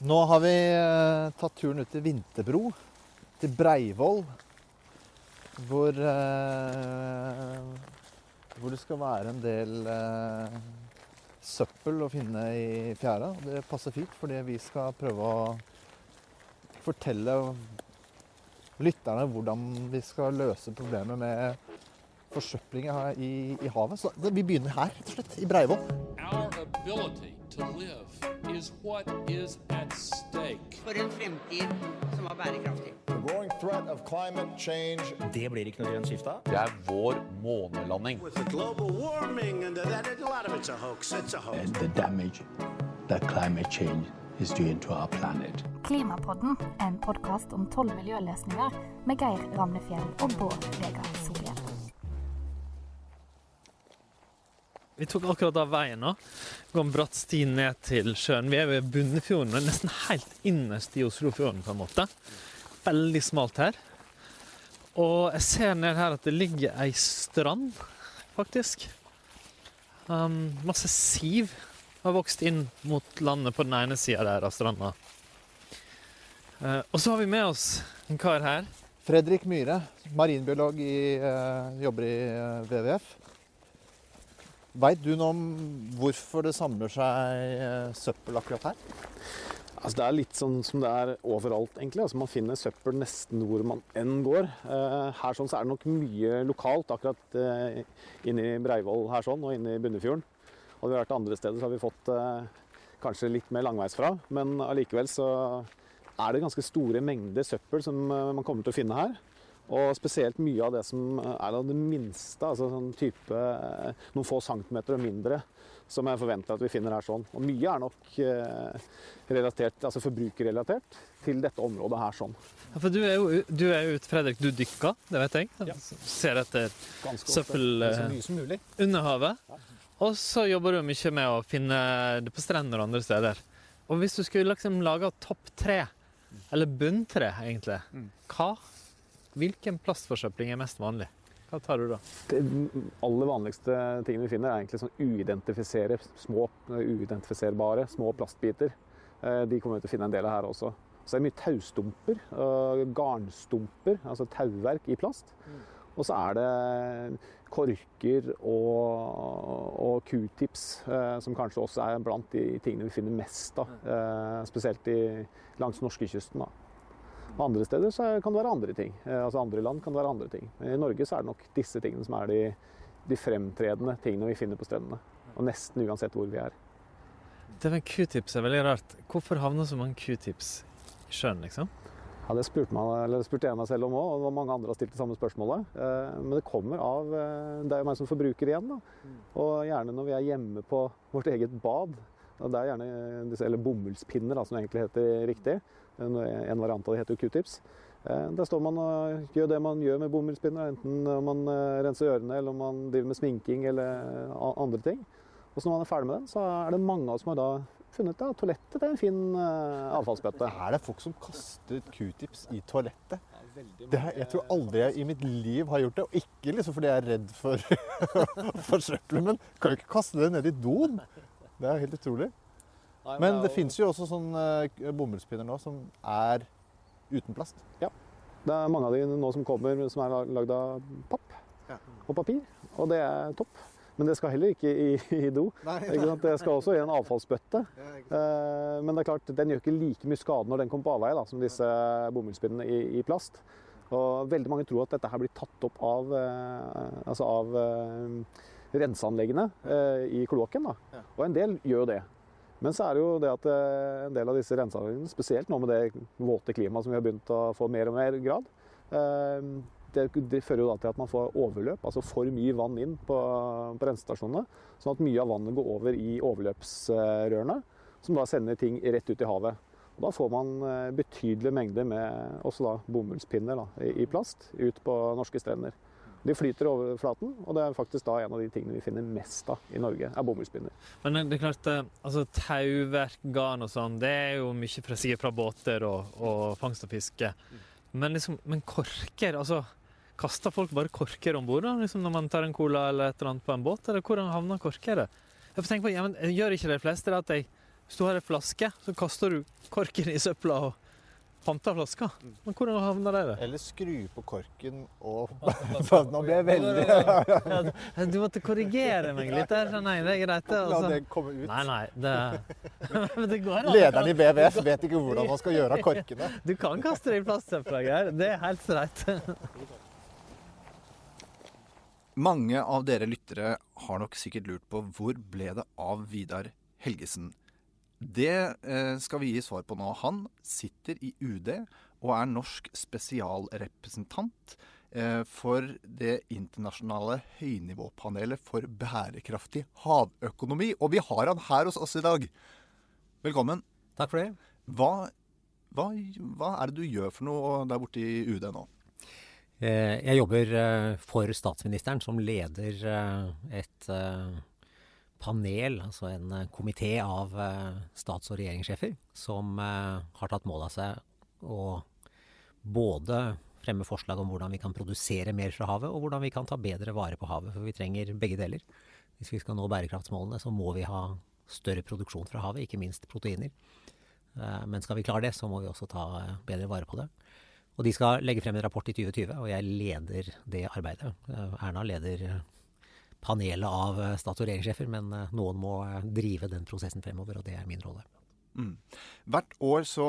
Nå har vi eh, tatt turen ut til Vinterbro, til Breivoll. Hvor, eh, hvor det skal være en del eh, søppel å finne i fjæra. Det passer fint, fordi vi skal prøve å fortelle lytterne hvordan vi skal løse problemet med forsøpling her i, i havet. Så vi begynner her, rett og slett, i Breivoll. Is what is at stake. for en fremtid som er bærekraftig. The growing threat of climate change Det blir ikke noe grønt skifte av. Det er vår månelanding. With the global warming and that, a lot of it's a hoax. It's a hoax. and the damage that climate change is doing to our planet. Klimapodden en podkast om tolv miljøløsninger med Geir Ramnefjell og Bård Vegar Solhjell. Vi tok akkurat av veien nå. Går en bratt sti ned til sjøen. Vi er ved Bunnefjorden, nesten helt innerst i Oslofjorden, på en måte. Veldig smalt her. Og jeg ser ned her at det ligger ei strand, faktisk. Um, masse siv har vokst inn mot landet på den ene sida av stranda. Uh, og så har vi med oss en kar her. Fredrik Myhre, marinbiolog i, uh, jobber i uh, WWF. Veit du noe om hvorfor det samler seg eh, søppel akkurat her? Altså, det er litt sånn som det er overalt, egentlig. Altså, man finner søppel nesten hvor man enn går. Eh, her sånn, så er det nok mye lokalt, akkurat eh, inne i Breivoll her sånn, og inne Bunnefjorden. Hadde vi vært andre steder, så har vi fått eh, kanskje litt mer langveisfra. Men allikevel så er det ganske store mengder søppel som eh, man kommer til å finne her. Og spesielt mye av det som er av det minste, altså sånn type eh, noen få centimeter og mindre, som jeg forventer at vi finner her sånn. Og mye er nok eh, relatert, altså forbrukerrelatert til dette området her sånn. Ja, for du er jo, du er jo ute, Fredrik, du dykker, det vet jeg. Ser etter søppel Så eh, mye som mulig. under havet. Og så jobber du mye med å finne det på strender og andre steder. Og hvis du skulle liksom lage topp tre, eller bunntre, egentlig, hva, hvilken plastforsøpling er mest vanlig? Hva tar du da? Det aller vanligste tingene vi finner, er egentlig sånn uidentifisere, små, uidentifiserbare små plastbiter. Eh, De kommer vi til å finne en del av her også. Så det er mye taustumper, garnstumper, altså tauverk i plast. Og så er det korker og, og q-tips, eh, som kanskje også er blant de tingene vi finner mest av. Eh, spesielt i, langs norskekysten. da. Andre steder så kan det være andre ting. Eh, altså andre land kan det være andre ting. I Norge så er det nok disse tingene som er de, de fremtredende tingene vi finner på strendene. Og nesten uansett hvor vi er. Det med q-tips er veldig rart. Hvorfor havner så mange q-tips i sjøen, liksom? Ja, det spurte, man, eller spurte jeg meg selv om òg, og mange andre har stilt det samme spørsmålet. Eh, Men det kommer av eh, Det er jo meg som forbruker igjen. da. Og gjerne når vi er hjemme på vårt eget bad. Det er gjerne disse, eller bomullspinner, da, som det egentlig heter riktig. En en variant av det heter jo q-tips. Eh, Der står man og gjør det man gjør med bomullspinner, enten om man eh, renser ørene, eller om man driver med sminking eller andre ting. Og så når man er ferdig med den, så er det mange av oss som har da funnet at toalettet er en fin eh, avfallsbøtte. Er det folk som kaster q-tips i toalettet? Det, har- jeg tror aldri jeg i mitt liv har gjort det. Og ikke liksom fordi jeg er redd for, for søppelet, men kan jo ikke kaste det ned i doen. Det er helt utrolig. Men det fins jo også sånne eh, bomullspinner nå som er uten plast. Ja. Det er mange av de nå som kommer som er lagd av papp Ja. og papir, og det er topp. Men det skal heller ikke i, i do. Ikke sant? Det skal også i en avfallsbøtte. Ja, Men det er klart, den gjør ikke like mye skade når den kommer på avveie da, som disse bomullspinnene i, i plast. Og veldig mange tror at dette her blir tatt opp av, eh, altså av eh, renseanleggene eh, i kloakken. Og en del gjør jo det. Men så er det jo det at eh, en del av disse renseanleggene, spesielt nå med det våte klimaet som vi har begynt å få mer og mer grad, eh, det, fører jo da til at man får overløp, altså for mye vann inn på, på rensestasjonene. Sånn at mye av vannet går over i overløpsrørene, som da sender ting rett ut i havet. Og da får man eh, betydelige mengder med også da bomullspinner da, i plast ut på norske strender. De flyter over flaten, og det er faktisk da en av de tingene vi finner mest av i Norge, er bomullspinner. Men det er klart, eh, altså tauverk, garn og sånn, det er jo mye fra, sikkert fra båter og, og fangst og fiske. Men, liksom, men korker, altså Kaster folk bare korker om bord liksom når man tar en cola eller et eller annet på en båt? Eller hvordan havner korker? Jeg får tenke på, ja, men Gjør ikke de fleste det at de Hvis du har ei flaske, så kaster du korken i søpla og panter flaska. Men hvordan havner det der? Eller skru på korken og Nå ble jeg veldig Ja, Du måtte korrigere meg litt der. Nei. Det er greit. La Altså. det komme ut. Nei, nei. Det, Men det går an. Lederen i WWF vet ikke hvordan man skal gjøre av korkene. Du kan kaste det i plastsøpla, Geir. Det er helt streit. Mange av dere lyttere har nok sikkert lurt på hvor ble det av Vidar Helgesen. Det eh, skal vi gi svar på nå. Han sitter i UD og er norsk spesialrepresentant eh, for det internasjonale høynivåpanelet for bærekraftig havøkonomi. Og vi har han her hos oss i dag. Velkommen. Takk for det. Hva, hva, hva er det du gjør for noe der borte i UD nå? Eh, Jeg jobber for statsministeren, som leder et panel, altså en eh, komité av eh, stats- og regjeringssjefer, som eh, har tatt mål av seg å både fremme forslag om hvordan vi kan produsere mer fra havet, og hvordan vi kan ta bedre vare på havet. For vi trenger begge deler. Hvis vi skal nå bærekraftsmålene, så må vi ha større produksjon fra havet, ikke minst proteiner. Men skal vi klare det, så må vi også ta bedre vare på det. Og de skal legge frem en rapport i 2020, og jeg leder det arbeidet. Erna leder panelet av eh, stats- og regjeringssjefer, men eh, noen må eh, drive den prosessen fremover, og det er min rolle. Mm. Hvert år så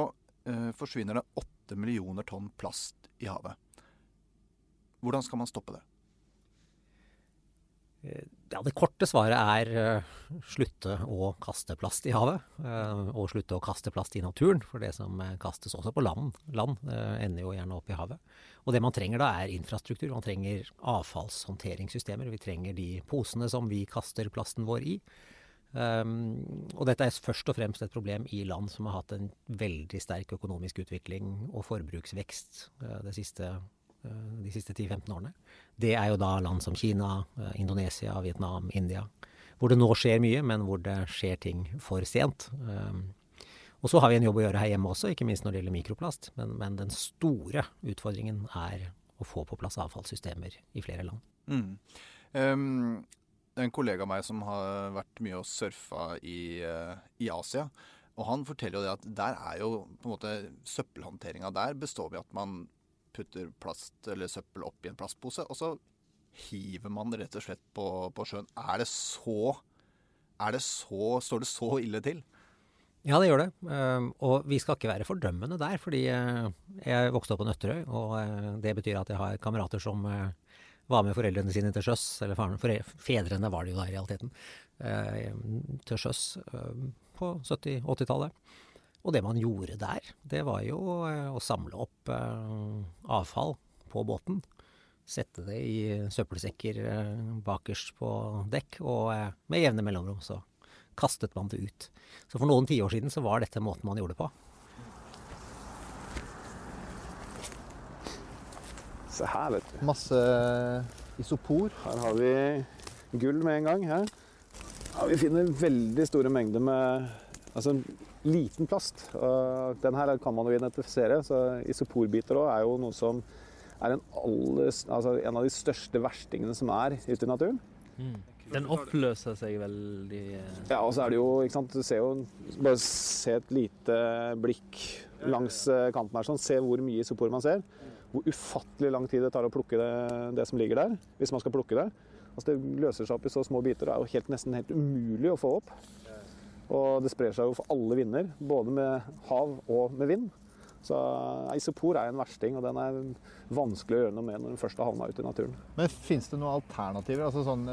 eh, forsvinner det åtte millioner tonn plast i havet. Hvordan skal man stoppe det? Eh, Ja, Det korte svaret er eh, slutte å kaste plast i havet. eh, og slutte å kaste plast i naturen, for det som eh, kastes også på land, land ender jo gjerne opp i havet. Og det man trenger da er infrastruktur. Man trenger avfallshåndteringssystemer. Vi trenger de posene som vi kaster plasten vår i. Um, og dette er først og fremst et problem i land som har hatt en veldig sterk økonomisk utvikling og forbruksvekst det siste, eh, de siste 10-15 årene. Det er jo da land som Kina, eh, Indonesia, Vietnam, India. Hvor det nå skjer mye, men hvor det skjer ting for sent. Um, og så har vi en jobb å gjøre her hjemme også, ikke minst når det gjelder mikroplast. Men, men den store utfordringen er å få på plass avfallssystemer i flere land. Mm. Um, en kollega av meg som har vært mye og surfa i, eh, i Asia. Og han forteller jo det at der er jo på en måte søppelhåndteringa der består ved at man putter plast eller søppel opp i en plastpose, og så hiver man det rett og slett på, på sjøen. Er det så Er det så Står det så ille til? Ja, det gjør det. Um, og vi skal ikke være fordømmende der, fordi uh, jeg vokste opp på Nøtterøy, og uh, det betyr at jeg har kamerater som uh, var med foreldrene sine til sjøs, eller fore, fedrene var det jo da i realiteten, til sjøs på 70-80-tallet. Og det man gjorde der, det var jo å samle opp avfall på båten. Sette det i søppelsekker bakerst på dekk, og med jevne mellomrom så kastet man det ut. Så for noen tiår siden så var dette måten man gjorde det på. Se her, vet du. Masse isopor. Her har vi gull med en gang. Her. Ja, vi finner veldig store mengder med altså, liten plast. Den her kan man jo identifisere. så Isoporbiter også er jo noe som er en, aller, altså, en av de største verstingene som er ute i naturen. Den oppløser seg veldig eh, Ja, og så er det jo, ikke sant, du ser jo Bare se et lite blikk langs eh, kanten her, sånn. Se hvor mye isopor man ser. Hvor ufattelig lang tid det tar å plukke det, det som ligger der, hvis man skal plukke det. Altså, det løser seg opp i så små biter. Det er jo helt, nesten helt umulig å få opp. Og det sprer seg jo for alle vinder, både med hav og med vind. Så isopor er en versting, og den er vanskelig å gjøre noe med når den først har havna ute i naturen. Men fins det noen alternativer? Altså sånn,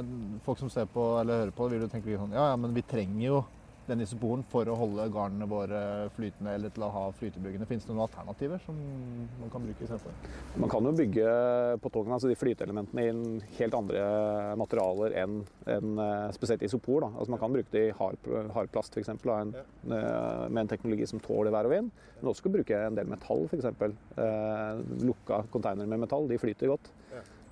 Folk som ser på eller hører på, vil jo tenke sånn Ja, ja, men vi trenger jo den isoporen for å holde garnene våre flytende eller til å ha flytebyggene. Fins det noen alternativer som man kan bruke istedenfor? Man kan jo bygge på togene altså de flyteelementene, i helt andre materialer enn en, spesielt isopor. Da. Altså man kan bruke det i hard, hardplast f.eks. En, med en teknologi som tåler vær og vind. Men også bruke en del metall f.eks. Eh, lukka containere med metall, de flyter godt.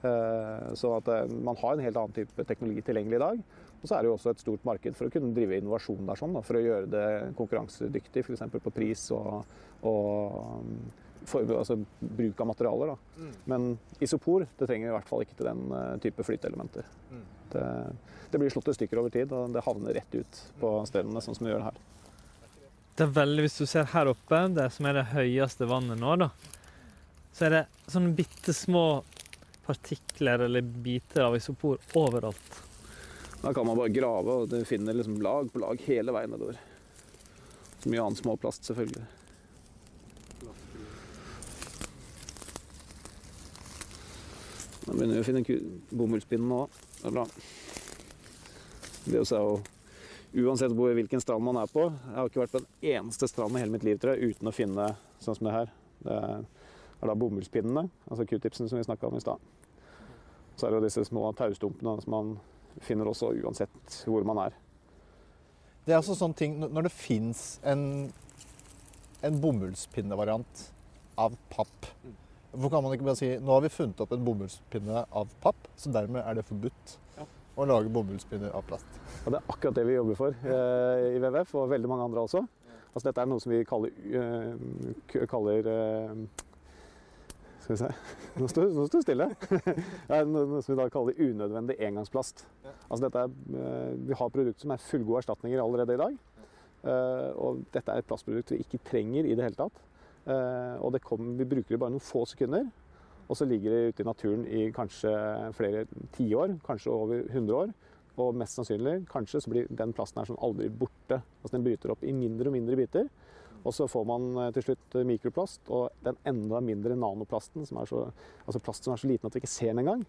Eh, så at eh, man har en helt annen type teknologi tilgjengelig i dag. Og så er det jo også et stort marked for å kunne drive innovasjon der, sånn, da, for å gjøre det konkurransedyktig, f.eks. på pris og, og for, altså, bruk av materialer. Da. Mm. Men isopor det trenger vi i hvert fall ikke til den uh, type flyteelementer. Det, det blir slått i stykker over tid, og det havner rett ut på strendene, sånn som vi gjør det her. Det er veldig, Hvis du ser her oppe, det som er det høyeste vannet nå, da, så er det sånne bitte små partikler eller biter av isopor overalt. Da kan man bare grave, og du finner liksom lag på lag hele veien nedover. Så mye annen småplast, selvfølgelig. Nå begynner vi å finne bomullspinnen bomullspinn nå. Det er bra. Det også er jo Uansett hvor, hvilken strand man er på Jeg har ikke vært på en eneste strand i hele mitt liv tror jeg, uten å finne sånn som det her. Det er da bomullspinnene, altså q-tipsen som vi snakka om i stad. Så er det jo disse små taustumpene som man finner også uansett hvor man er. Det er altså sånne ting Når det fins en, en bomullspinnevariant av papp Hvorfor kan man ikke bare si nå har vi funnet opp en bomullspinne av papp, så dermed er det forbudt å lage bomullspinner av plast? Og det er akkurat det vi jobber for eh, i WWF, og veldig mange andre også. Altså, dette er noe som vi kaller, eh, kaller eh, Skal vi se Nå står det stille. Det er noe, som vi da kaller unødvendig engangsplast. Altså, er, eh, vi har produkter som er fullgode erstatninger allerede i dag. Eh, og dette er et plastprodukt vi ikke trenger i det hele tatt. Eh, og det kommer, vi bruker det bare noen få sekunder, og så ligger det ute i naturen i kanskje flere tiår, kanskje over 100 år. Og mest sannsynlig, kanskje, så blir den plasten her som aldri borte. Altså Den bryter opp i mindre og mindre biter. Og så får man eh, til slutt eh, mikroplast og den enda mindre nanoplasten, som så, altså plast som er så liten at vi ikke ser den engang.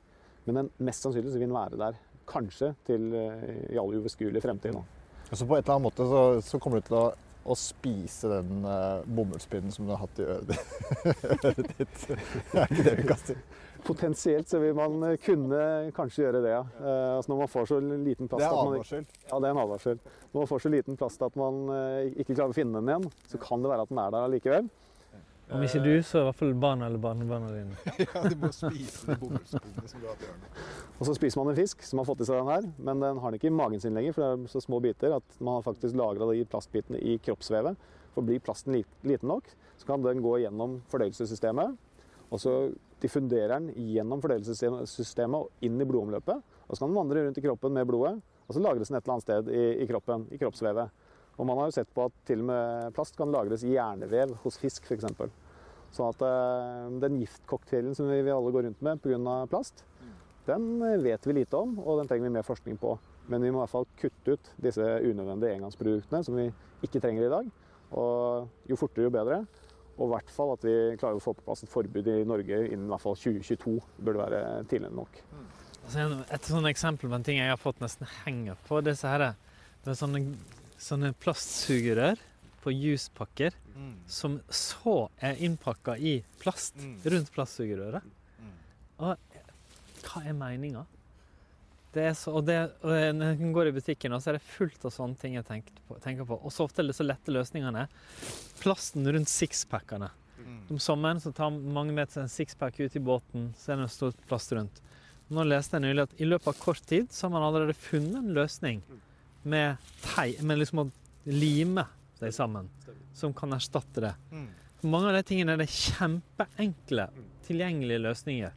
Men den mest sannsynlig vil den være der kanskje til eh, i all uoverskuelig fremtid. nå. Så på et eller annet måte så, så kommer du til å, å spise den uh, bomullspinnen som du har hatt i øret ditt. Det er ikke det vi kaster. Potensielt så vil man eh, kunne kanskje gjøre det, ja. Eh, altså når man får så liten plast Det er at man, advarsel. Ja, det er en advarsel. Når man får så liten plast at man eh, ikke klarer å finne den igjen, så kan det være at den er der likevel. Om ikke du, så i hvert fall barna eller barnebarna dine. Ja, du må spise de som du har. Og så spiser man en fisk som har fått i seg den her, men den har den ikke i magen sin lenger, for det er så små biter at man har faktisk lagra de plastbitene i kroppsvevet. For blir plasten liten nok, så kan den gå gjennom fordøyelsessystemet. Og så diffunderer den gjennom fordøyelsessystemet og inn i blodomløpet. Og så kan den vandre rundt i kroppen med blodet, og så lagres den et eller annet sted i, i kroppen, i kroppsvevet. Og man har jo sett på at til og med plast kan lagres i hjernevev hos fisk f.eks. Sånn at eh, den giftcocktailen som vi, alle går rundt med pga. plast, den vet vi lite om, og den trenger vi mer forskning på. Men vi må i hvert fall kutte ut disse unødvendige engangsproduktene som vi ikke trenger i dag. Og jo fortere, jo bedre. Og i hvert fall at vi klarer å få på plass et forbud i Norge innen i hvert fall 2022. burde være tidligere nok. Altså, et sånt eksempel på en ting jeg har fått nesten henge på, det er så det er sånne, sånne plastsugerør på juspakker som så er innpakka i plast rundt plastsugerøret. Og hva er meninga? Det så, og, det, og når jeg går i butikken, så er det fullt av sånne ting jeg på. Tenker på. Og så ofte er det så lette løsningene. Plasten rundt sixpackene. Om sommeren så tar mange med seg en sixpack ut i båten, så er det en stor plast rundt. Nå leste jeg nylig at i løpet av kort tid så har man allerede funnet en løsning med, tei, med liksom å lime seg sammen, som kan erstatte det. For mange av de tingene er det kjempeenkle, tilgjengelige løsninger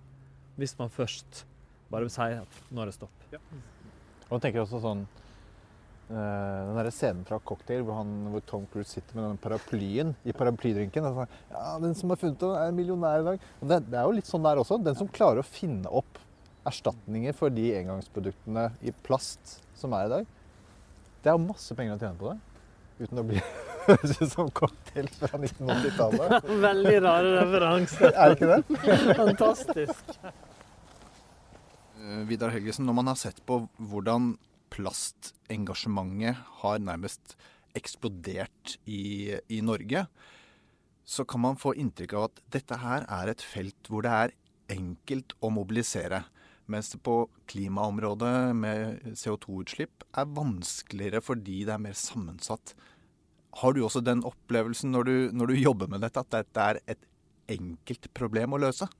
hvis man først bare sier at nå er det stopp. Og jeg tenker også sånn eh, Den der scenen fra Cocktail hvor, han, hvor Tom Cruise sitter med den paraplyen i paraplydrinken. Og sånn, ja, 'Den som har funnet den, er millionær i dag.' Og det, det er jo litt sånn der også. Den som klarer å finne opp erstatninger for de engangsproduktene i plast som er i dag, det er jo masse penger å tjene på det. Uten å bli høres ut som cocktail fra 1980-tallet. Veldig rare referanser. Er det ikke det? Fantastisk. Eh, Vidar Helgesen, når man har sett på hvordan plastengasjementet har nærmest eksplodert i, i Norge, så kan man få inntrykk av at dette her er et felt hvor det er enkelt å mobilisere. Mens det på klimaområdet med CO2-utslipp er vanskeligere fordi det er mer sammensatt. Har du også den opplevelsen når du, når du jobber med dette, at dette er et enkelt problem å løse?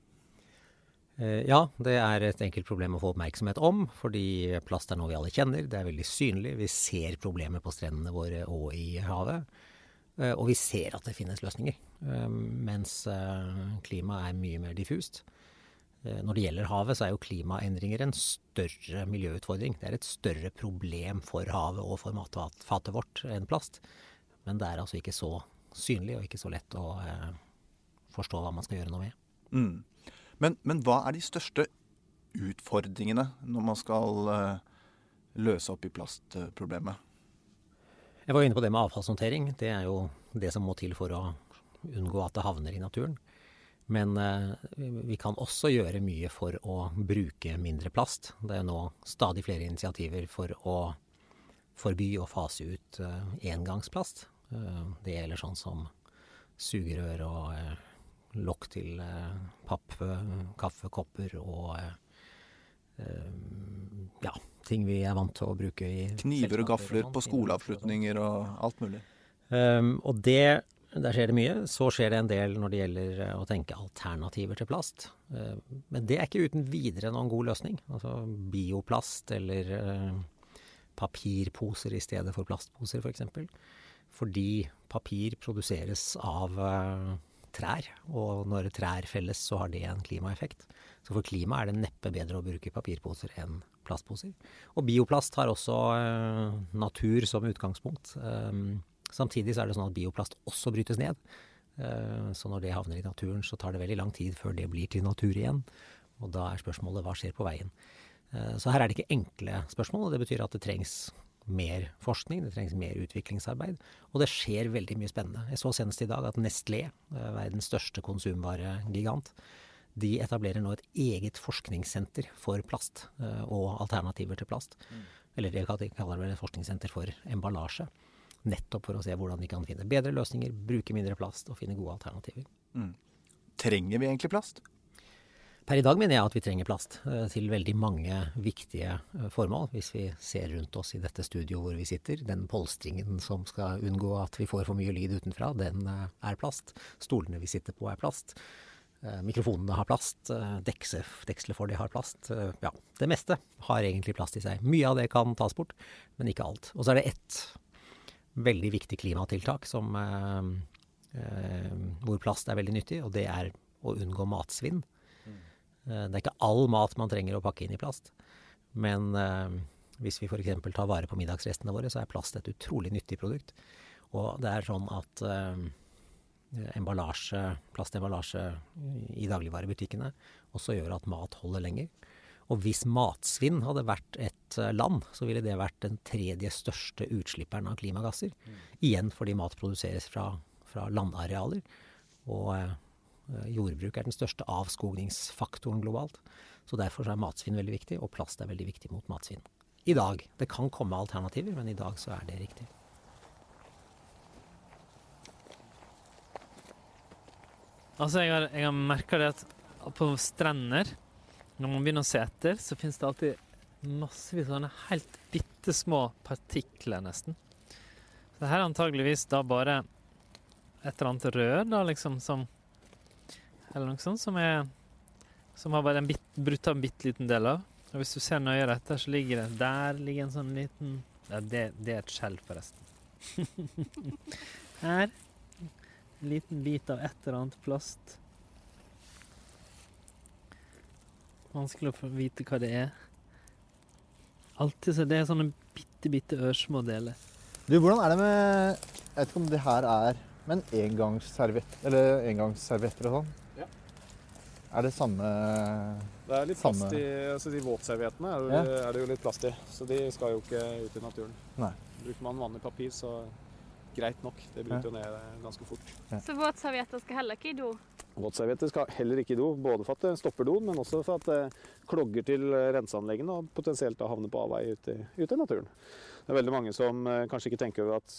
Eh, Ja, det er et enkelt problem å få oppmerksomhet om, fordi plast er noe vi alle kjenner. Det er veldig synlig. Vi ser problemet på strendene våre og i havet. Eh, Og vi ser at det finnes løsninger. Eh, Mens klimaet klima er mye mer diffust. Når det gjelder havet, så er jo klimaendringer en større miljøutfordring. Det er et større problem for havet og for matfatet vårt enn plast. men det er altså ikke så synlig og ikke så lett å forstå hva man skal gjøre noe med. Mm. Men, men, hva er de største utfordringene når man skal eh, løse opp i plastproblemet? Jeg var inne på det med avfallshåndtering. Det er jo det som må til for å unngå at det havner i naturen. Men eh, vi kan også gjøre mye for å bruke mindre plast. Det er nå stadig flere initiativer for å forby og fase ut eh, engangsplast. Det gjelder sånn som sugerør og lokk til eh, papp, eh, kaffekopper og ja, ting vi er vant til å bruke i Kniver og gafler på skoleavslutninger og alt mulig. Um, og det der skjer det mye. Så skjer det en del når det gjelder å tenke alternativer til plast. Men det er ikke uten videre noen god løsning. Altså bioplast eller papirposer i stedet for plastposer, f.eks. For eksempel. Fordi papir produseres av trær, og når trær felles, så har det en klimaeffekt. Så for klimaet er det neppe bedre å bruke papirposer enn plastposer. Og bioplast har også uh, natur som utgangspunkt. Um, samtidig så er det sånn at bioplast også brytes ned. Uh, så når det havner i naturen, så tar det veldig lang tid før det blir til natur igjen. Og da er spørsmålet hva skjer på veien. Uh, så her er det ikke enkle spørsmål, og det betyr at det trengs mer forskning, det trengs mer utviklingsarbeid. Og det skjer veldig mye spennende. Jeg så senest i dag at Nestlé, eh, verdens største konsumvaregigant, de etablerer nå et eget forskningssenter for plast eh, og alternativer til plast. Mm. Eller de kaller det et forskningssenter for emballasje. Nettopp for å se hvordan de kan finne bedre løsninger, bruke mindre plast og finne gode alternativer. Mm. Trenger vi egentlig plast? Per i dag mener jeg at vi trenger plast eh, til veldig mange viktige eh, formål. Hvis vi ser rundt oss i dette studioet hvor vi sitter, den polstringen som skal unngå at vi får for mye lyd utenfra, den eh, er plast. Stolene vi sitter på er plast. Mikrofonene har plast. Dekselet for det har plast. Ja, det meste har egentlig plast i seg. Mye av det kan tas bort, men ikke alt. Og så er det ett veldig viktig klimatiltak som, hvor plast er veldig nyttig, og det er å unngå matsvinn. Eh, det er ikke all mat man trenger å pakke inn i plast. Men eh, hvis vi f.eks. tar vare på middagsrestene våre, så er plast et utrolig nyttig produkt. Og det er sånn at eh, emballasje, plastemballasje i dagligvarebutikkene også gjør at mat holder lenger. Og hvis matsvinn hadde vært et land, så ville det vært den tredje største utslipperen av klimagasser. Mm. Igjen fordi mat produseres fra, fra landarealer. Og jordbruk er den største avskogningsfaktoren globalt. Så derfor er matsvinn veldig viktig, og plast er veldig viktig mot matsvinn. I dag. Det kan komme alternativer, men i dag så er det riktig. Altså, jeg har, jeg har merka det at på strender, når man begynner å se etter, så finnes det alltid massevis sånne helt bitte små partikler, nesten. Så det her er antageligvis da bare et eller annet rør, da, liksom, som eller noe sånt, som, er, som har bare en bit, brutt av en bitte liten del av. Og hvis du ser nøyere etter, så ligger det Der ligger en sånn liten ja, det, det er et skjell, forresten. Her. En liten bit av et eller annet plast. Vanskelig å få vite hva det er. Alltid så Det er sånne bitte, bitte ørsmå deler. Du, hvordan er det med Jeg vet ikke om det her er Men engangsservietter eller engangsservietter og sånn? Er det samme Det er litt plast i altså De våtserviettene er, ja. er, det jo litt plast i, så de skal jo ikke ut i naturen. Nei. Bruker man vanlig papir, så greit nok. Det bryter jo ned ganske fort. Ja. Så våtservietter skal heller ikke i do? Våtservietter skal heller ikke i do, både for at det stopper doen, men også for at det klogger til renseanleggene og potensielt da havner på avvei ute i, ut i naturen. Det er veldig mange som eh, kanskje ikke tenker over at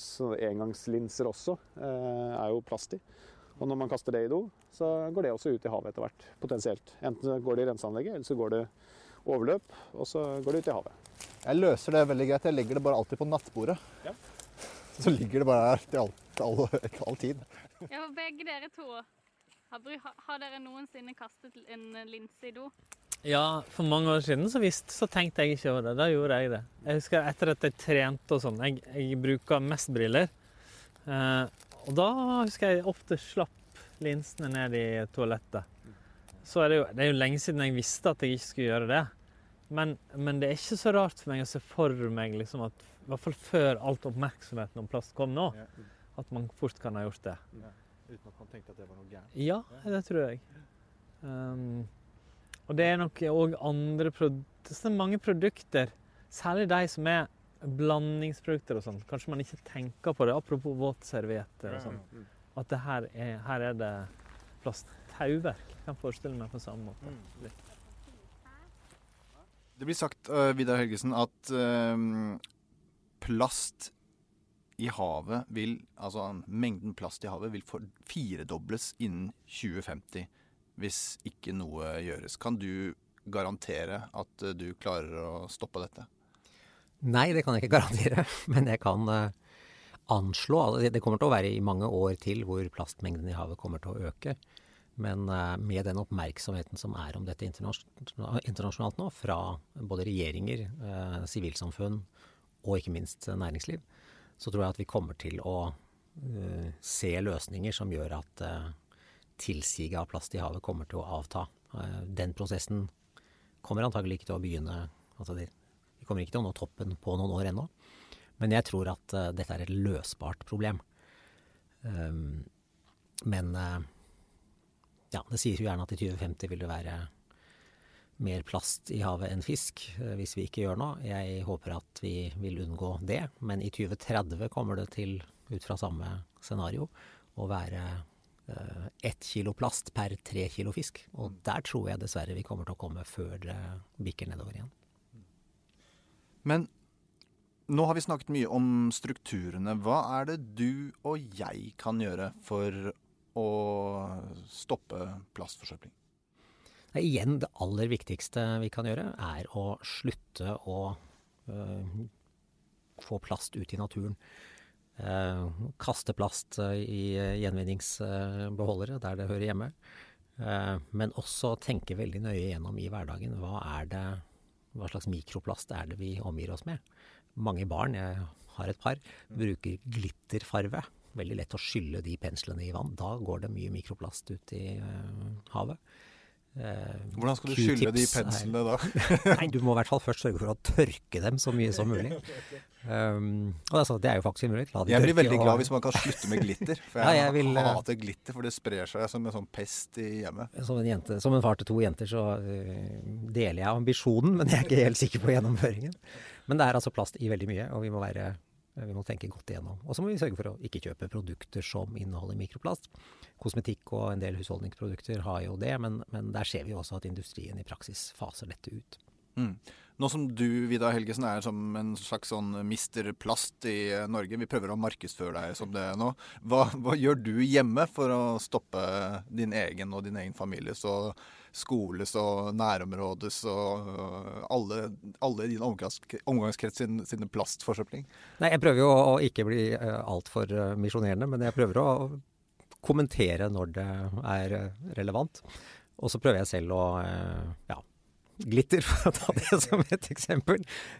engangslinser også eh, er jo plast i. Og når man kaster det i do, så går det også ut i havet etter hvert, potensielt. Enten går det i renseanlegget, eller så går det overløp, og så går det ut i havet. Jeg løser det veldig greit. Jeg legger det bare alltid på nattbordet. Ja. Så ligger det bare der til all, til all, til all tid. Ja, for begge dere to, har, har dere noensinne kastet en linse i do? Ja, for mange år siden så, visst, så tenkte jeg ikke over det. Da gjorde jeg det. Jeg husker etter at jeg trente og sånn. Jeg, jeg bruker mest briller. Eh, og da husker jeg ofte slapp linsene ned i toalettet. Så er det, jo, det er jo lenge siden jeg visste at jeg ikke skulle gjøre det. Men, men, det er ikke så rart for meg å se for meg liksom at i hvert fall før alt oppmerksomheten om plast kom nå, At man fort kan ha gjort det. Uten at man tenkte at det var noe gærent. Ja, det tror jeg. Um, og det er nok òg andre produkter det er mange produkter, særlig de som er blandingsprodukter og sånn. Kanskje man ikke tenker på det, apropos våtservietter og sånn. At det her, er, her er det plasttauverk. Kan forestille meg på samme måte. Litt. Det blir sagt, uh, Vidar Helgesen, at uh, plast i havet vil Altså mengden plast i havet vil firedobles innen 2050 hvis ikke noe gjøres. Kan du garantere at uh, du klarer å stoppe dette? Nei, det kan jeg ikke garantere, men jeg kan eh, anslå det- kommer til å være i mange år til hvor plastmengden i havet kommer til å øke. Men eh, med den oppmerksomheten som er om dette internasjonalt nå, fra både regjeringer, eh, sivilsamfunn og ikke minst næringsliv, så tror jeg at vi kommer til å se løsninger som gjør at tilsiget av plast i havet kommer til å avta. Den prosessen kommer antagelig ikke til å begynne altså det, kommer ikke til å nå toppen på noen år ennå. Men jeg tror at uh, dette er et løsbart problem. Um, men uh, ja, det sies jo gjerne at i 2050 vil det være mer plast i havet enn fisk uh, hvis vi ikke gjør noe. Jeg håper at vi vil unngå det, men i 2030 kommer det til, ut fra samme scenario, å være ett kilo plast per tre kilo fisk. Og der tror jeg dessverre vi kommer til å komme før det bikker nedover igjen. Men nå har vi snakket mye om strukturene. Hva er det du og jeg kan gjøre for å stoppe plastforsøpling? Igjen, det aller viktigste vi kan gjøre, er å slutte å øh, få plast ut i naturen. Eh, kaste plast eh, i eh, gjenvinningsbeholdere der det hører hjemme. Eh, men også tenke veldig nøye gjennom i hverdagen hva er det hva slags mikroplast er det vi omgir oss med. Mange barn, jeg har et par, bruker glitterfarve. Veldig lett å skylle de penslene i vann. Da går det mye mikroplast ut i uh, havet. Eh, Hvordan skal du skylle de er- penslene da? Nei, du må i hvert fall først sørge for å tørke dem så mye som mulig. Um, og altså, det er jo faktisk mulig. La de Jeg blir veldig veldig og- glad hvis man kan slutte med glitter. For Ja, jeg, jeg vil, eh, hater glitter, for det sprer seg som en sånn pest i hjemmet. Som en, jente, som en far til to jenter så uh, deler jeg ambisjonen, men jeg er ikke helt sikker på gjennomføringen. Men det er altså plast i veldig mye, og vi må, være, vi må tenke godt igjennom. Og så må vi sørge for å ikke kjøpe produkter som inneholder mikroplast. Kosmetikk og en del husholdningsprodukter har jo det, men, men der ser vi også at industrien i praksis faser dette ut. Mm. Nå som du, Vidar Helgesen, er som en slags sånn mister plast i eh, Norge, vi prøver å markedsføre deg som det nå. Hva, hva gjør du hjemme for å stoppe din egen og din egen families og skoles og nærområdes og øh, alle, alle din omgangskrets omgangskrets sin, plastforsøpling? Nei, jeg prøver jo å ikke bli uh, altfor misjonerende, men jeg prøver å kommentere når det er relevant. Og så prøver jeg selv å ja, glitter, for å ta det som et eksempel.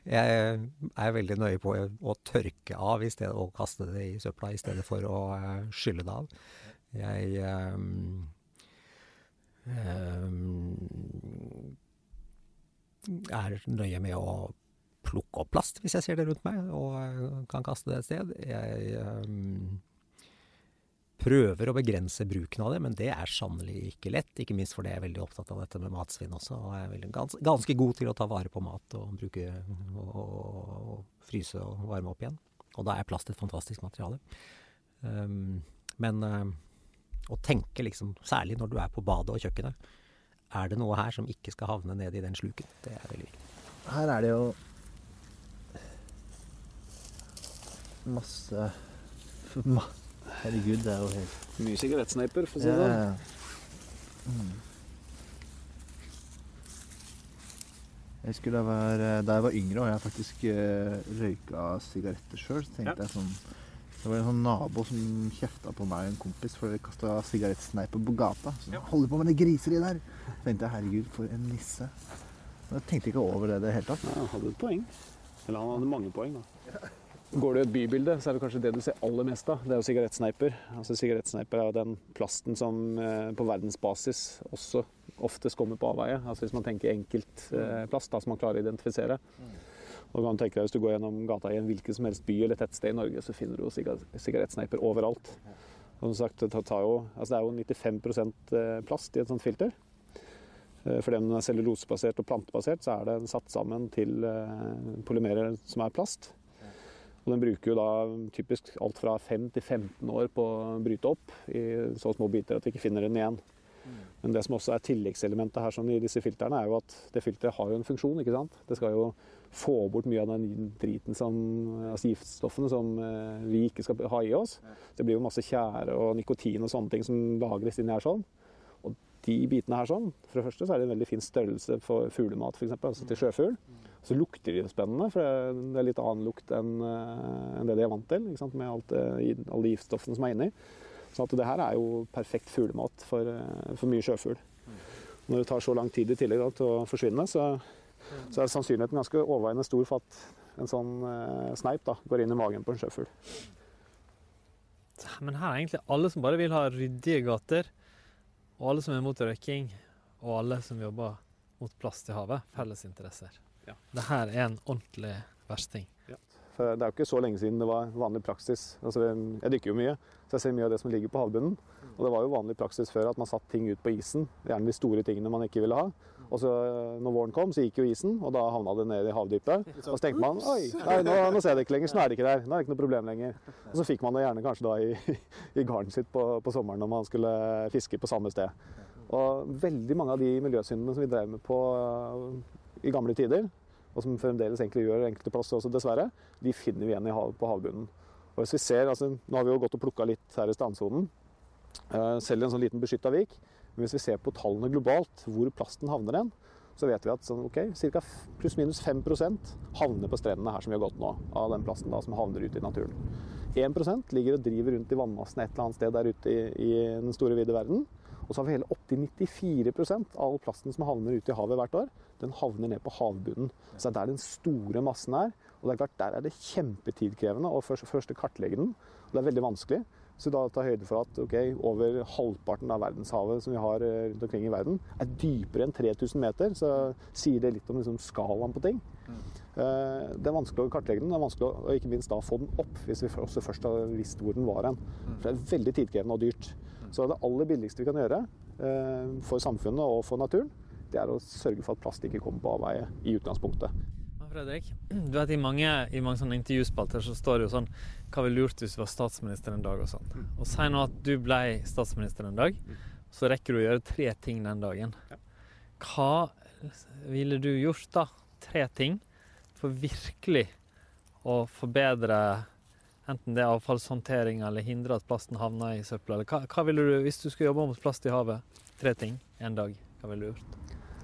Jeg er veldig nøye på å tørke av i stedet og kaste det i søpla i stedet for å uh, skylle det av. Jeg um, um, er nøye med å plukke opp plast hvis jeg ser det rundt meg, og eh, kan kaste det et sted. Jeg um, prøver å begrense bruken av det, men det er sannelig ikke lett. Ikke minst fordi jeg er veldig opptatt av dette med matsvinn også, og jeg er gans, ganske god til å ta vare på mat og bruke og, og, og fryse og varme opp igjen. Og da er plast et fantastisk materiale. Um, men um, å tenke liksom, særlig når du er på badet og kjøkkenet, er det noe her som ikke skal havne ned i den sluken? Det er veldig viktig. Her er det jo masse ma Herregud, det er jo helt Mye sigarettsneiper, for å si det sånn. ja. Mm. Jeg skulle da være, da jeg var yngre og jeg faktisk uh, røyka sigaretter sjøl, så tenkte Ja. jeg sånn Det var en sånn nabo som kjefta på meg og en kompis for å kaste sigarettsneiper på gata. Så holder på med det griseriet der! Så tenkte jeg herregud, for en nisse. Men jeg tenkte ikke over det i det hele tatt. Ja, han hadde et poeng. Eller han hadde mange poeng, da. Går du i et bybilde, så er det kanskje det du ser aller mest av. Det er jo sigarettsneiper. Altså Sigarettsneiper er jo den plasten som eh, på verdensbasis også oftest kommer på avveie. Altså Hvis man tenker enkeltplast, eh, plast, da, som man klarer å identifisere. Og kan du tenke deg Hvis du går gjennom gata i en hvilken som helst by eller tettsted i Norge, så finner du jo sigarettsneiper overalt. Og som sagt, det, tar jo, altså det er jo 95% plast i et sånt filter. For Fordi om den er cellulosebasert og plantebasert, så er den satt sammen til eh, polymerer som er plast. Og den bruker jo da typisk alt fra 5 til 15 år på å bryte opp i så små biter at vi ikke finner den igjen. Men det som også er tilleggselementet her sånn i disse filtrene, er jo at det filteret har jo en funksjon. ikke sant? Det skal jo få bort mye av den driten som, altså giftstoffene som eh, vi ikke skal ha i oss. Det blir jo masse tjære og nikotin og sånne ting som lagres inni her sånn. Og de bitene her sånn, for det første så er det en veldig fin størrelse for fuglemat, f.eks. Altså til sjøfugl. Så lukter de spennende, for det er litt annen lukt enn eh, det de er vant til. Med alt, alle de giftstoffene som er inni. Så at det her er jo perfekt fuglemat for, eh, for mye sjøfugl. Når det tar så lang tid i tillegg da, til å forsvinne, så, så er sannsynligheten ganske overveiende stor for at en sånn eh, sneip da, går inn i magen på en sjøfugl. Men her er egentlig alle som bare vil ha ryddige gater, og alle som er mot røyking, og alle som jobber mot plast i havet, felles interesser. Ja. Det her er en ordentlig versting. For det er jo ikke så lenge siden det var vanlig praksis. Altså, jeg dykker jo mye, så jeg ser mye av det som ligger på havbunnen. Og det var jo vanlig praksis før at man satte ting ut på isen, gjerne de store tingene man ikke ville ha. Og så når våren kom, så gikk jo isen, og da havna det ned i havdypet. Og så tenkte man oi, nei, nå, nå ser jeg det ikke lenger, så nå er det ikke der. Nå er det ikke noe problem lenger. Og så fikk man det gjerne kanskje da i, i garnet sitt på, på sommeren når man skulle fiske på samme sted. Og veldig mange av de miljøsyndene som vi drev med på uh, i gamle tider, og som fremdeles egentlig gjør enkelte plasser også, dessverre, de finner vi igjen hav, på havbunnen. Og hvis vi ser, altså, Nå har vi jo gått og plukka litt her i strandsonen, uh, selv i en sånn liten beskytta vik. Men hvis vi ser på tallene globalt, hvor plasten havner hen, så vet vi at sånn, okay, ca. pluss-minus 5% havner på strendene her som vi har gått nå, av den plasten da, som havner ute i naturen. 1% ligger og driver rundt i vannmassene et eller annet sted der ute i, i den store, vide verden. Og så har vi hele 80-94% av all plasten som havner ute i havet hvert år, den havner ned på havbunnen. Så det er der den store massen er. Og det er klart, der er det kjempetidkrevende å først, først kartlegge den. Og det er veldig vanskelig. Så da ta høyde for at okay, over halvparten av verdenshavet som vi har eh, rundt omkring i verden, er dypere enn 3000 meter. Så sier det litt om liksom, skalaen på ting. Mm. Det er vanskelig å kartlegge den, det er vanskelig å og ikke minst da få den opp hvis vi også først har visst hvor den var hen. For det er veldig tidkrevende og dyrt. Så det aller billigste vi kan gjøre eh, for samfunnet og for naturen, det er å sørge for at plast ikke kommer på avveie i utgangspunktet. Fredrik, du vet, I mange, i mange sånne intervjuspalter så står det jo sånn Hva ville du gjort hvis du var statsminister en dag? Og sånn. Og Si nå at du ble statsminister en dag, så rekker du å gjøre tre ting den dagen. Hva ville du gjort da? Tre ting for virkelig å forbedre enten det er avfallshåndtering eller hindre at plasten havner i søpla? Hva, hva ville du, hvis du skulle jobbe mot plast i havet, tre ting en dag, hva ville du gjort?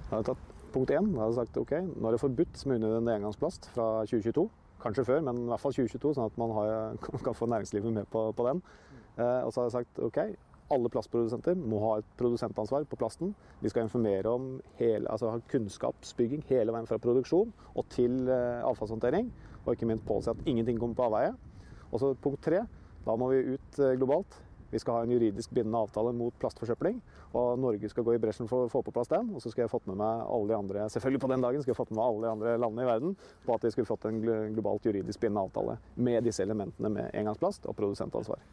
Jeg hadde tatt punkt én. Jeg hadde sagt ok, nå er det forbudt med unødvendig engangsplast fra 2022. Kanskje før, men i hvert fall 2022, sånn at man har, kan få næringslivet med på, på den. Eh, og så hadde jeg sagt ok, alle plastprodusenter må ha et produsentansvar på plasten. Vi skal informere om hele, altså ha kunnskapsbygging hele veien fra produksjon og til eh, avfallshåndtering. Og ikke minst påse at ingenting kommer på avveie. Og så punkt tre, da må vi ut eh, globalt. Vi skal ha en juridisk bindende avtale mot plastforsøpling. Og Norge skal gå i bresjen for å få på plass den. Og så skal jeg fått med meg alle de andre selvfølgelig på den dagen, skal jeg fått med meg alle de andre landene i verden på at vi skulle fått en globalt juridisk bindende avtale med disse elementene med engangsplast og produsentansvar.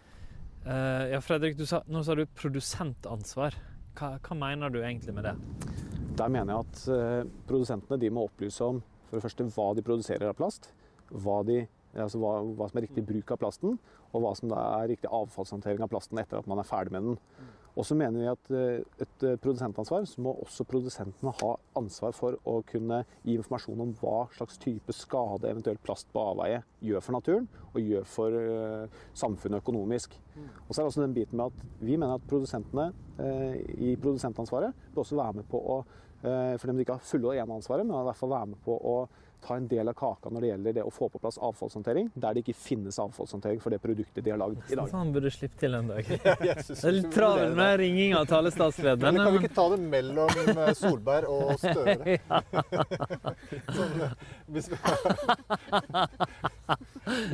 Uh, ja, Fredrik, du sa, nå sa du produsentansvar. Hva, hva mener du egentlig med det? Der mener jeg at uh, produsentene de må opplyse om for det første hva de produserer av plast, hva, de, altså hva, hva som er riktig bruk av plasten, og hva som er riktig avfallshåndtering av plasten etter at man er ferdig med den. Og så mener vi at eh, et eh, produsentansvar, så må også produsentene ha ansvar for å kunne gi informasjon om hva slags type skade eventuelt plast på avveie gjør for naturen, og gjør for eh, samfunnet økonomisk. Og så er det også den biten med at vi mener at produsentene i produsentansvaret bør også være med på å for dem de ikke har fulle og ene ansvaret, men i hvert fall være med på å ta en del av kaka når det gjelder det å få på plass avfallshåndtering, der det ikke finnes avfallshåndtering for det produktet de har lagd i dag. Sånn burde du slippe til en dag. ja, det er litt travel med ringing av Men talestatsleder. kan vi ikke ta det mellom eh, Solberg og Støre? Sånn, hvis vi...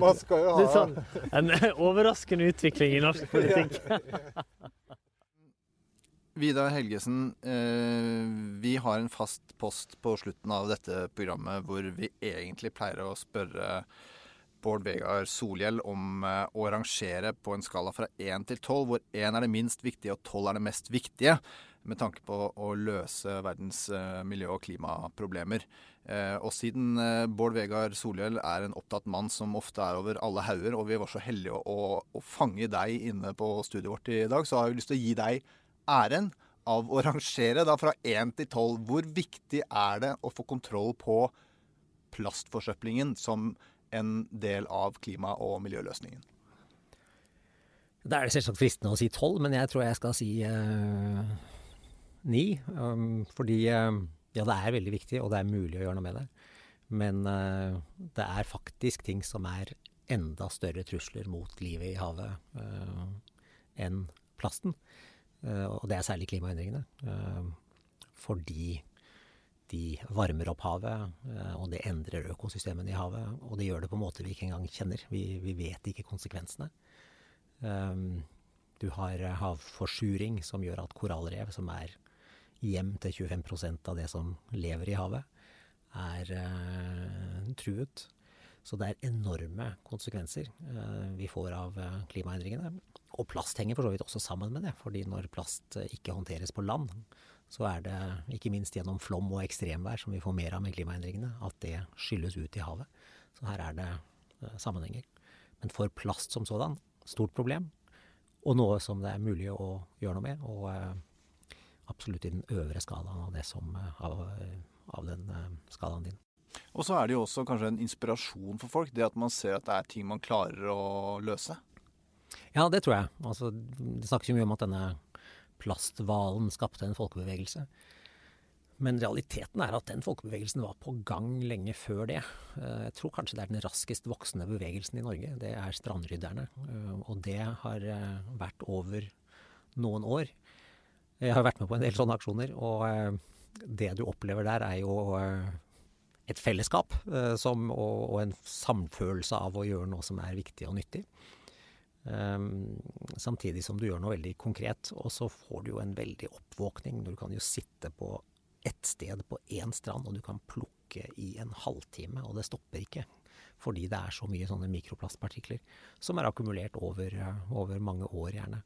Man skal jo ha sånn en overraskende utvikling i norsk politikk. Vidar Helgesen, eh, vi har en fast post på slutten av dette programmet hvor vi egentlig pleier å spørre Bård Vegar Solhjell om eh, å rangere på en skala fra 1 til 12, hvor 1 er det minst viktige og 12 er det mest viktige, med tanke på å løse verdens eh, miljø- og klimaproblemer. Og siden Bård Vegar Solhjell er en opptatt mann som ofte er over alle hauger, og vi var så heldige å, å, å fange deg inne på studiet vårt i dag, så har vi lyst til å gi deg æren av å rangere da fra 1 til 12. Hvor viktig er det å få kontroll på plastforsøplingen som en del av klima- og miljøløsningen? Da er det selvsagt fristende å si tolv, men jeg tror jeg skal si eh, 9. Um, fordi eh, ja, det er veldig viktig, og det er mulig å gjøre noe med det. Men eh, det er faktisk ting som er enda større trusler mot livet i havet eh, enn plasten. Eh, og det er særlig klimaendringene. Eh, fordi de varmer opp havet, eh, og det endrer økosystemene i havet. Og det gjør det på en måte vi ikke engang kjenner. Vi, vi vet ikke konsekvensene. Du har havforsuring som gjør at korallrev, som er hjem til 25% av det som lever i havet, er truet. Så det er enorme konsekvenser uh, vi får av uh, klimaendringene. Og plast henger for så vidt også sammen med det, fordi når plast ikke håndteres på land, så er det ikke minst gjennom flom og ekstremvær som vi får mer av med klimaendringene, at det skylles ut i havet. Så her er det sammenhenger. Men for plast som sådan, stort problem, og noe som det er mulig å gjøre noe med. Og eh, absolutt i den øvre skalaen av, som, av, av den eh, skalaen din. Og så er det jo også kanskje en inspirasjon for folk, det at man ser at det er ting man klarer å løse. Ja, det tror jeg. Altså, det snakkes jo mye om at denne plasthvalen skapte en folkebevegelse. Men realiteten er at den folkebevegelsen var på gang lenge før det. Jeg tror kanskje det er den raskest voksende bevegelsen i Norge. Det er strandrydderne. Og det har vært over noen år. Jeg har vært med på en del sånne aksjoner, og det du opplever der er jo et fellesskap som, og, en samfølelse av å gjøre noe som er viktig og nyttig. samtidig som du gjør noe veldig konkret. Og så får du jo en veldig oppvåkning. Du kan jo sitte på ett sted på én strand, og du kan plukke i en halvtime, og det stopper ikke. Fordi det er så mye sånne mikroplastpartikler som er akkumulert over, over mange år, gjerne.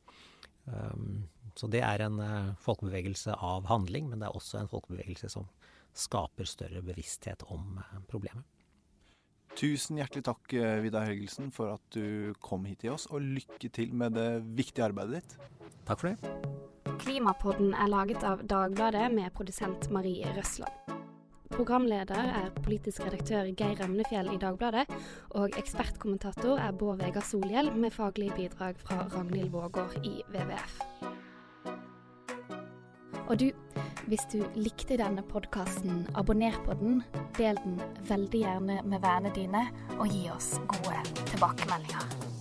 Um, så det er en uh, folkebevegelse av handling, men det er også en folkebevegelse som skaper større bevissthet om uh, problemet. Tusen hjertelig takk, Vidar Helgelsen, for at du kom hit til oss, og lykke til med det viktige arbeidet ditt. Takk for det. Klimapodden er laget av Dagbladet med produsent Marie Røsland. Programleder er politisk redaktør Geir Emnefjell i Dagbladet, og ekspertkommentator er Bård Vegar Solhjell med faglig bidrag fra Ragnhild Vågård i WWF. Og du, hvis du likte denne podkasten, abonner på den, del den veldig gjerne med vennene dine, og gi oss gode tilbakemeldinger.